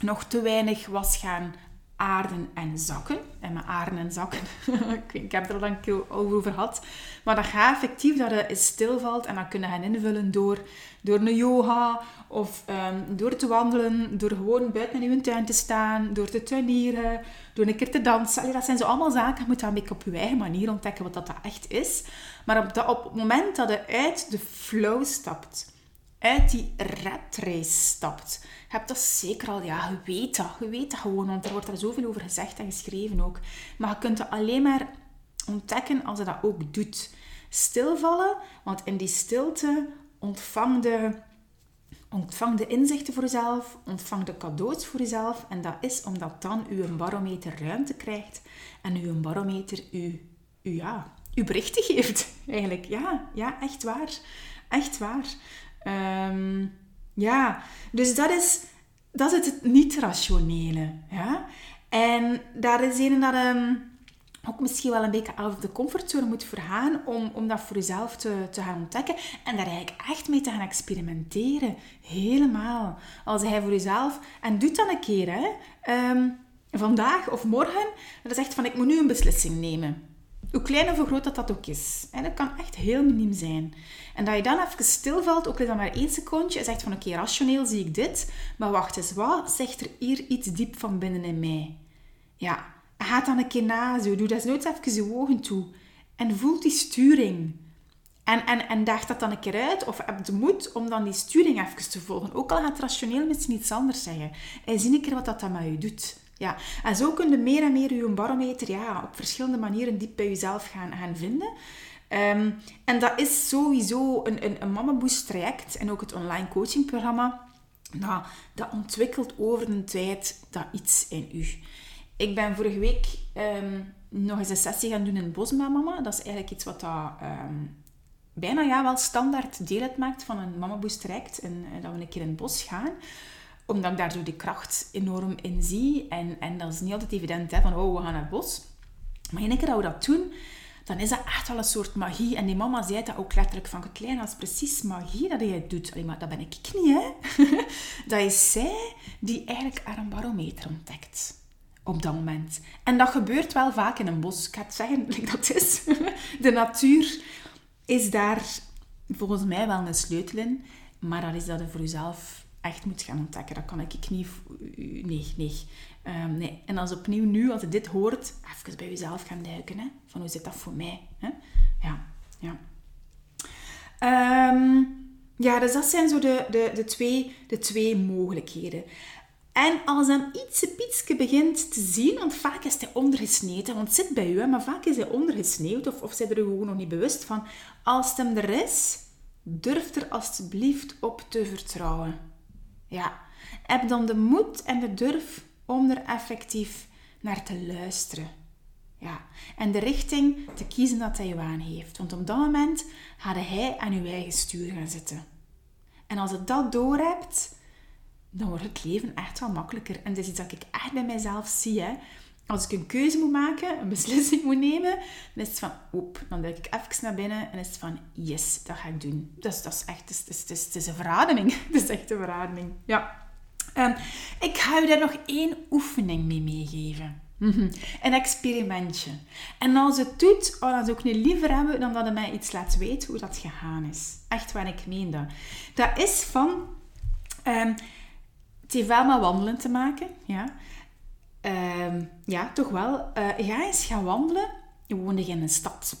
Nog te weinig was gaan aarden en zakken. En met aarden en zakken, ik heb er al een keer over gehad. Maar dat gaat effectief dat je stilvalt en dan kun je gaan invullen door, door een yoga of um, door te wandelen, door gewoon buiten in je tuin te staan, door te tuinieren, door een keer te dansen. Dat zijn zo allemaal zaken, je moet dat op je eigen manier ontdekken wat dat echt is. Maar op, dat, op het moment dat je uit de flow stapt, uit die race stapt, je hebt dat zeker al, ja, je weet dat. Je weet dat gewoon, want er wordt er zoveel over gezegd en geschreven ook. Maar je kunt het alleen maar ontdekken als je dat ook doet. Stilvallen, want in die stilte ontvang de, ontvang de inzichten voor jezelf, ontvang de cadeaus voor jezelf. En dat is omdat dan uw barometer ruimte krijgt en uw barometer u, u, ja, uw berichten geeft. Eigenlijk, ja, ja, echt waar. Echt waar. Um, ja, dus dat is, dat is het niet-rationele. Ja? En daar is een dat um, ook misschien wel een beetje out of de comfortzone moet vergaan om, om dat voor jezelf te, te gaan ontdekken en daar eigenlijk echt mee te gaan experimenteren. Helemaal. Als hij voor jezelf... En doe dat een keer, hè. Um, vandaag of morgen. Dat is echt van, ik moet nu een beslissing nemen. Hoe klein of hoe groot dat dat ook is. En dat kan echt heel miniem zijn. En dat je dan even stilvalt, ook dan maar één secondje, en zegt van oké, rationeel zie ik dit, maar wacht eens, wat zegt er hier iets diep van binnen in mij? Ja, ga dan een keer na, zo. doe dat nooit even je ogen toe. En voel die sturing. En, en, en daag dat dan een keer uit, of heb de moed om dan die sturing even te volgen. Ook al gaat rationeel misschien iets anders zeggen. En zie een keer wat dat dan met je doet. Ja. En zo kun je meer en meer je barometer ja, op verschillende manieren diep bij jezelf gaan, gaan vinden. Ehm, en dat is sowieso een, een, een Mama traject en ook het online coachingprogramma. Nou, dat ontwikkelt over een tijd dat iets in u. Ik ben vorige week ehm, nog eens een sessie gaan doen in het bos met mama. Dat is eigenlijk iets wat dat, ehm, bijna ja, wel standaard deel uitmaakt van een Mama traject. En, en, dat we een keer in het bos gaan omdat ik daar zo die kracht enorm in zie. En, en dat is niet altijd evident, hè, van oh, we gaan naar het bos. Maar in één keer dat we dat doen, dan is dat echt wel een soort magie. En die mama zei dat ook letterlijk van klein, dat is precies magie dat jij doet. Allee, maar dat ben ik niet, hè. dat is zij die eigenlijk een barometer ontdekt. Op dat moment. En dat gebeurt wel vaak in een bos. Ik ga het zeggen, dat is. De natuur is daar volgens mij wel een sleutel in. Maar dat is dat je voor jezelf echt moet gaan ontdekken. Dat kan ik niet... Nee, nee. Um, nee. En als opnieuw nu, als je dit hoort, even bij jezelf gaan duiken. Hè? Van hoe zit dat voor mij? Hè? Ja, ja. Um, ja, dus dat zijn zo de, de, de, twee, de twee mogelijkheden. En als hem iets pietske begint te zien, want vaak is hij ondergesneden, want het zit bij u, maar vaak is hij ondergesneeuwd of, of zijn er gewoon nog niet bewust van. Als het hem er is, durf er alsjeblieft op te vertrouwen. Ja, heb dan de moed en de durf om er effectief naar te luisteren. Ja, en de richting te kiezen dat hij je aan heeft. Want op dat moment gaat hij aan uw eigen stuur gaan zitten. En als je dat doorhebt, dan wordt het leven echt wel makkelijker. En dat is iets dat ik echt bij mijzelf zie. Hè. Als ik een keuze moet maken, een beslissing moet nemen, dan is het van, oep, dan duik ik even naar binnen en is het van, yes, dat ga ik doen. Dus dat is echt, het is, het is, het is een verademing. Het is echt een verademing. Ja. Um, ik ga u daar nog één oefening mee meegeven. Mhm. Een experimentje. En als het doet, oh, dan zou ik niet liever hebben dan dat het mij iets laat weten hoe dat gegaan is. Echt waar ik meen dat. Dat is van... Um, wel met wandelen te maken, ja. Um, ja, toch wel. Uh, ga eens gaan wandelen. Je woont in een stad.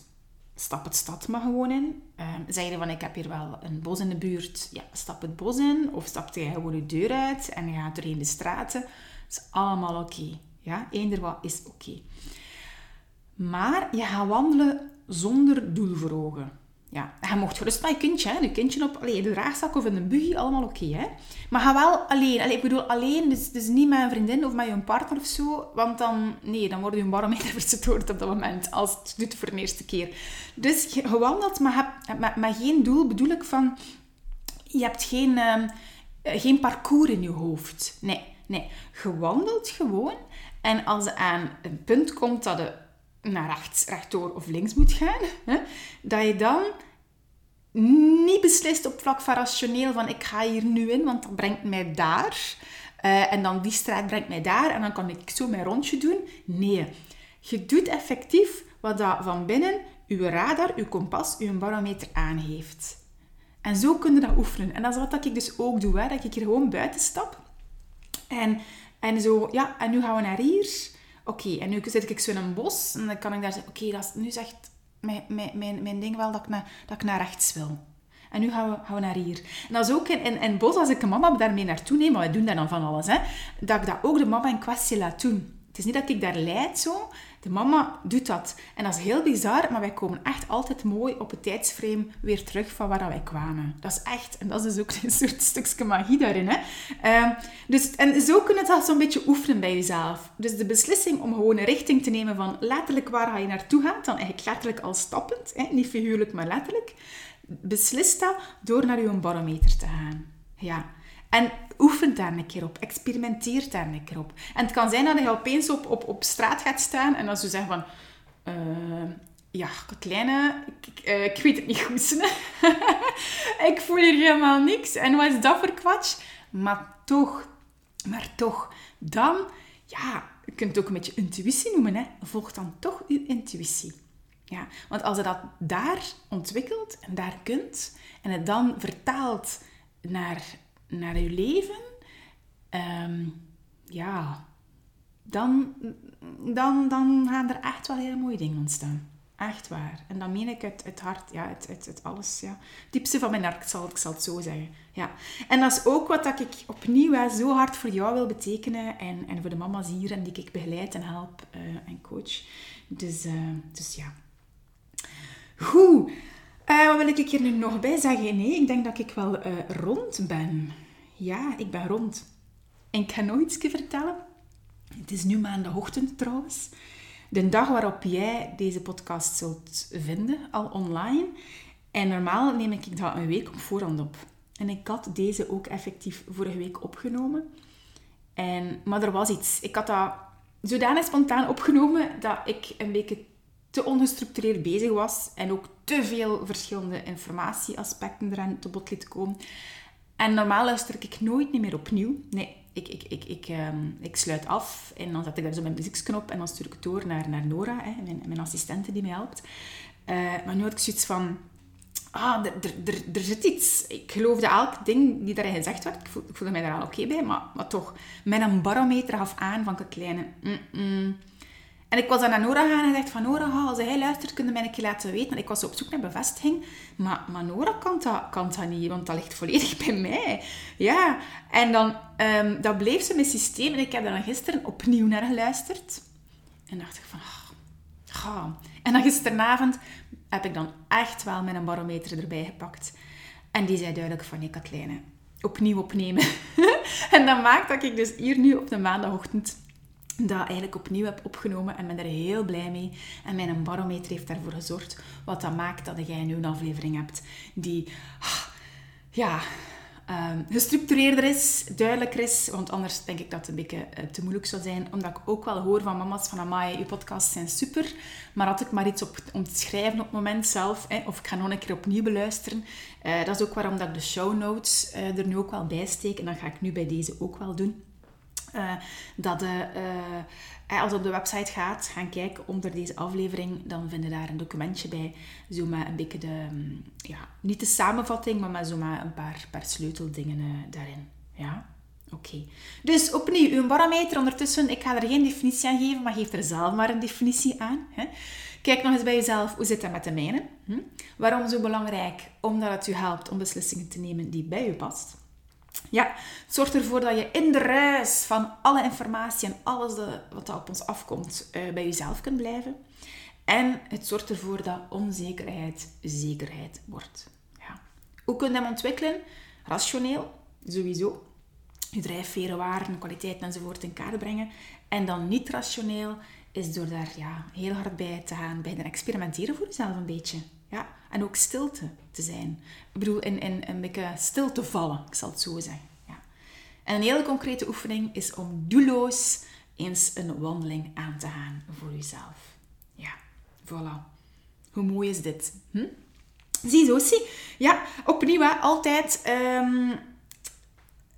Stap het stad maar gewoon in. Um, zeg je van, ik heb hier wel een bos in de buurt. Ja, stap het bos in. Of stap je gewoon de deur uit en gaat doorheen de straten. Dat is allemaal oké. Okay. Ja, eender wat is oké. Maar je gaat wandelen zonder doel voor ogen. Ja, je mocht gerust met je kindje, hè. je kindje op allee, de draagzak of in een buggy, allemaal oké. hè. maar ga wel alleen. Allee, ik bedoel alleen, dus, dus niet met een vriendin of met je partner of zo. Want dan, nee, dan word je een barometer verstoord op dat moment. Als het doet voor de eerste keer. Dus je wandelt, maar met, met geen doel bedoel ik van... Je hebt geen, uh, geen parcours in je hoofd. Nee, nee. Je wandelt gewoon. En als je aan een punt komt dat je naar rechts, rechtdoor of links moet gaan, hè, dat je dan niet beslist op vlak van rationeel van ik ga hier nu in, want dat brengt mij daar. Uh, en dan die straat brengt mij daar en dan kan ik zo mijn rondje doen. Nee, je doet effectief wat dat van binnen uw radar, uw kompas, uw barometer aangeeft. En zo kun je dat oefenen. En dat is wat ik dus ook doe, hè, dat ik hier gewoon buiten stap. En, en zo, ja, en nu gaan we naar hier. Oké, en nu zit ik zo in een bos en dan kan ik daar zeggen, oké, is nu zegt mijn, mijn, mijn, mijn ding wel dat ik, naar, dat ik naar rechts wil. En nu gaan we, gaan we naar hier. En dat is ook in, in, bos, als ik een mama daarmee naartoe neem, maar wij doen daar dan van alles, hè, dat ik dat ook de mama in kwestie laat doen. Is niet dat ik daar leid zo, de mama doet dat. En dat is heel bizar, maar wij komen echt altijd mooi op het tijdsframe weer terug van waar wij kwamen. Dat is echt, en dat is dus ook een soort stukje magie daarin. Hè? Uh, dus, en zo kun je het zo'n beetje oefenen bij jezelf. Dus de beslissing om gewoon een richting te nemen van letterlijk waar ga je naartoe gaat, dan eigenlijk letterlijk al stappend, hè? niet figuurlijk, maar letterlijk. Beslis dat door naar je barometer te gaan. Ja. En oefen daar een keer op. Experimenteer daar een keer op. En het kan zijn dat je opeens op, op, op straat gaat staan en als je zegt van... Uh, ja, kleine, ik, uh, ik, weet het niet goed. ik voel hier helemaal niks. En wat is dat voor kwatsch? Maar toch, maar toch, dan, ja, je kunt het ook een beetje intuïtie noemen. Hè. Volg dan toch je intuïtie. Ja, want als je dat daar ontwikkelt en daar kunt, en het dan vertaalt naar naar je leven, ehm, ja, dan, dan, dan gaan er echt wel hele mooie dingen ontstaan. Echt waar. En dan meen ik het, het hart, ja, het, het, het alles, ja. diepste van mijn hart, zal, ik zal het zo zeggen. Ja. En dat is ook wat dat ik opnieuw zo hard voor jou wil betekenen. En, en voor de mama's hier en die ik begeleid en help uh, en coach. Dus, uh, dus ja. Goed. Uh, wat wil ik hier nu nog bij zeggen? Nee, ik denk dat ik wel rond ben. Ja, ik ben rond. En ik ga nog iets vertellen. Het is nu maandagochtend trouwens. De dag waarop jij deze podcast zult vinden, al online. En normaal neem ik dat een week op voorhand op. En ik had deze ook effectief vorige week opgenomen. En, maar er was iets. Ik had dat zodanig spontaan opgenomen dat ik een beetje te ongestructureerd bezig was. En ook te veel verschillende informatieaspecten eraan te bod liet komen. En normaal luister ik nooit meer opnieuw. Nee, ik, ik, ik, ik, um, ik sluit af en dan zet ik daar zo mijn muziekknop en dan stuur ik door naar, naar Nora, hè, mijn, mijn assistente die mij helpt. Uh, maar nu had ik zoiets van, ah, er, zit iets. Ik geloofde elk ding die daarin gezegd werd. Ik, voel, ik voelde mij daar al oké bij, maar, maar toch, een barometer gaf aan van een kleine... -mm, en ik was dan naar Nora gaan en dacht van Nora, als hij luistert, kun je mij een keer laten weten. En ik was op zoek naar bevestiging. Maar, Nora kan dat, kan dat niet, want dat ligt volledig bij mij. Ja, en dan um, dat bleef ze mijn systeem. En ik heb dan gisteren opnieuw naar geluisterd. En dacht ik van, oh, En dan gisteravond heb ik dan echt wel mijn barometer erbij gepakt. En die zei duidelijk van, nee Katlijne, opnieuw opnemen. en dat maakt dat ik dus hier nu op de maandagochtend dat eigenlijk opnieuw heb opgenomen en ben er heel blij mee. En mijn barometer heeft daarvoor gezorgd, wat dat maakt dat jij nu een aflevering hebt die, ja, um, gestructureerder is, duidelijker is. Want anders denk ik dat het een beetje uh, te moeilijk zou zijn. Omdat ik ook wel hoor van mama's van, amai, je podcasts zijn super. Maar had ik maar iets op, om te schrijven op het moment zelf, of ik ga nog een keer opnieuw beluisteren. Uh, dat is ook waarom dat ik de show notes uh, er nu ook wel bij steek. En dat ga ik nu bij deze ook wel doen. Uh, dat uh, als je op de website gaat, gaan kijken onder deze aflevering, dan vind je daar een documentje bij. Zo met een beetje de, mm, ja, niet de samenvatting, maar met zo met een paar, paar sleuteldingen daarin. Ja, oké. Dus opnieuw, uw barometer ondertussen, ik ga er geen definitie aan geven, maar geef er zelf maar een definitie aan. Hè. Kijk nog eens bij jezelf, hoe zit dat met de mijne? Hm? Waarom zo belangrijk? Omdat het u helpt om beslissingen te nemen die bij u past. Ja, het zorgt ervoor dat je in de ruis van alle informatie en alles wat op ons afkomt uh, bij jezelf kunt blijven. En het zorgt ervoor dat onzekerheid zekerheid wordt. Ja. Hoe kun je hem ontwikkelen? Rationeel, sowieso. Je drijfveren, waarden, kwaliteiten enzovoort in kaart brengen. En dan niet rationeel is door daar ja, heel hard bij te gaan, bij te experimenteren voor jezelf een beetje. Ja, en ook stilte te zijn. Ik bedoel, in, in, een beetje stil te vallen, ik zal het zo zeggen. Ja. En een hele concrete oefening is om doelloos eens een wandeling aan te gaan voor jezelf. Ja, voilà. Hoe mooi is dit? Hm? Zie zo, zie. Ja, opnieuw, altijd... Um,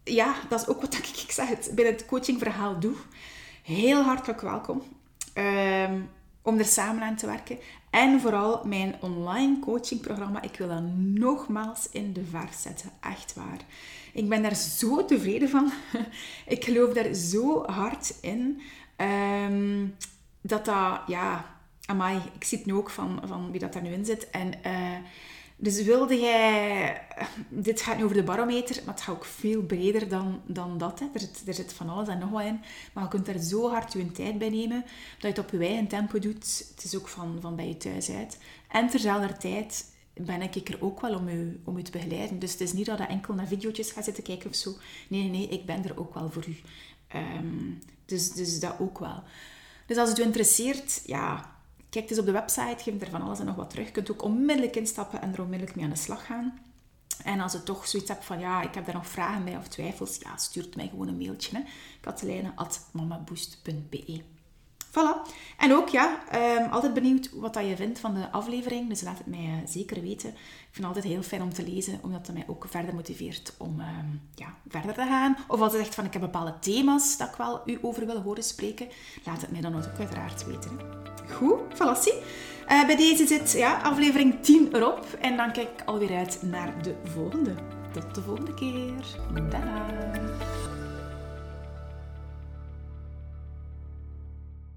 ja, dat is ook wat ik, ik zeg het, bij het coachingverhaal doe. Heel hartelijk welkom. Um, om er samen aan te werken. En vooral mijn online coachingprogramma. Ik wil dat nogmaals in de vaart zetten. Echt waar. Ik ben daar zo tevreden van. Ik geloof daar zo hard in. Um, dat dat, ja, amai, ik zie het nu ook van, van wie dat daar nu in zit. En uh, dus wilde jij... Dit gaat nu over de barometer, maar het gaat ook veel breder dan, dan dat. Hè. Er, zit, er zit van alles en nog wat in. Maar je kunt er zo hard je tijd bij nemen, dat je het op je eigen tempo doet. Het is ook van, van bij je thuis uit. En terzelfde tijd ben ik er ook wel om u, om u te begeleiden. Dus het is niet dat je enkel naar video's gaat zitten kijken of zo. Nee, nee, nee, ik ben er ook wel voor u. Um, dus, dus dat ook wel. Dus als het u interesseert, ja, Kijk eens op de website, geef er van alles en nog wat terug. Je kunt ook onmiddellijk instappen en er onmiddellijk mee aan de slag gaan. En als je toch zoiets hebt van, ja, ik heb daar nog vragen bij of twijfels, ja, stuurt mij gewoon een mailtje. Katelijne.mamaboost.be Voilà. En ook, ja, um, altijd benieuwd wat dat je vindt van de aflevering. Dus laat het mij uh, zeker weten. Ik vind het altijd heel fijn om te lezen, omdat het mij ook verder motiveert om um, ja, verder te gaan. Of als je zegt van, ik heb bepaalde thema's dat ik wel u over wil horen spreken, laat het mij dan ook uiteraard weten. Goed, voilà, uh, bij deze zit ja, aflevering 10 erop. En dan kijk ik alweer uit naar de volgende. Tot de volgende keer. Dadah.